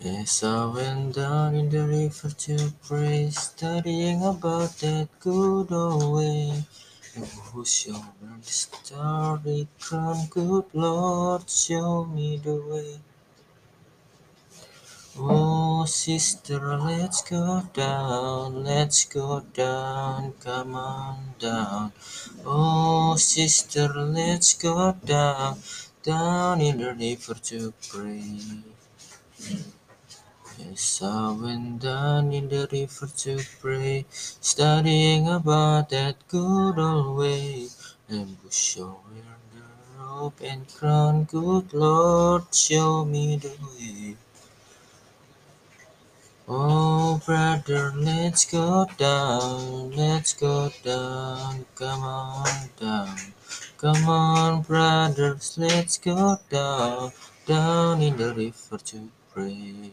As I went down in the river to pray, studying about that good old way. And who shall learn the starry crown? Good Lord, show me the way. Oh, sister, let's go down, let's go down, come on down. Oh, sister, let's go down, down in the river to pray. Yes, I went down in the river to pray, studying about that good old way. And who shall wear the rope and crown? Good Lord, show me the way. Oh, brother, let's go down, let's go down, come on down. Come on, brothers, let's go down, down in the river to pray.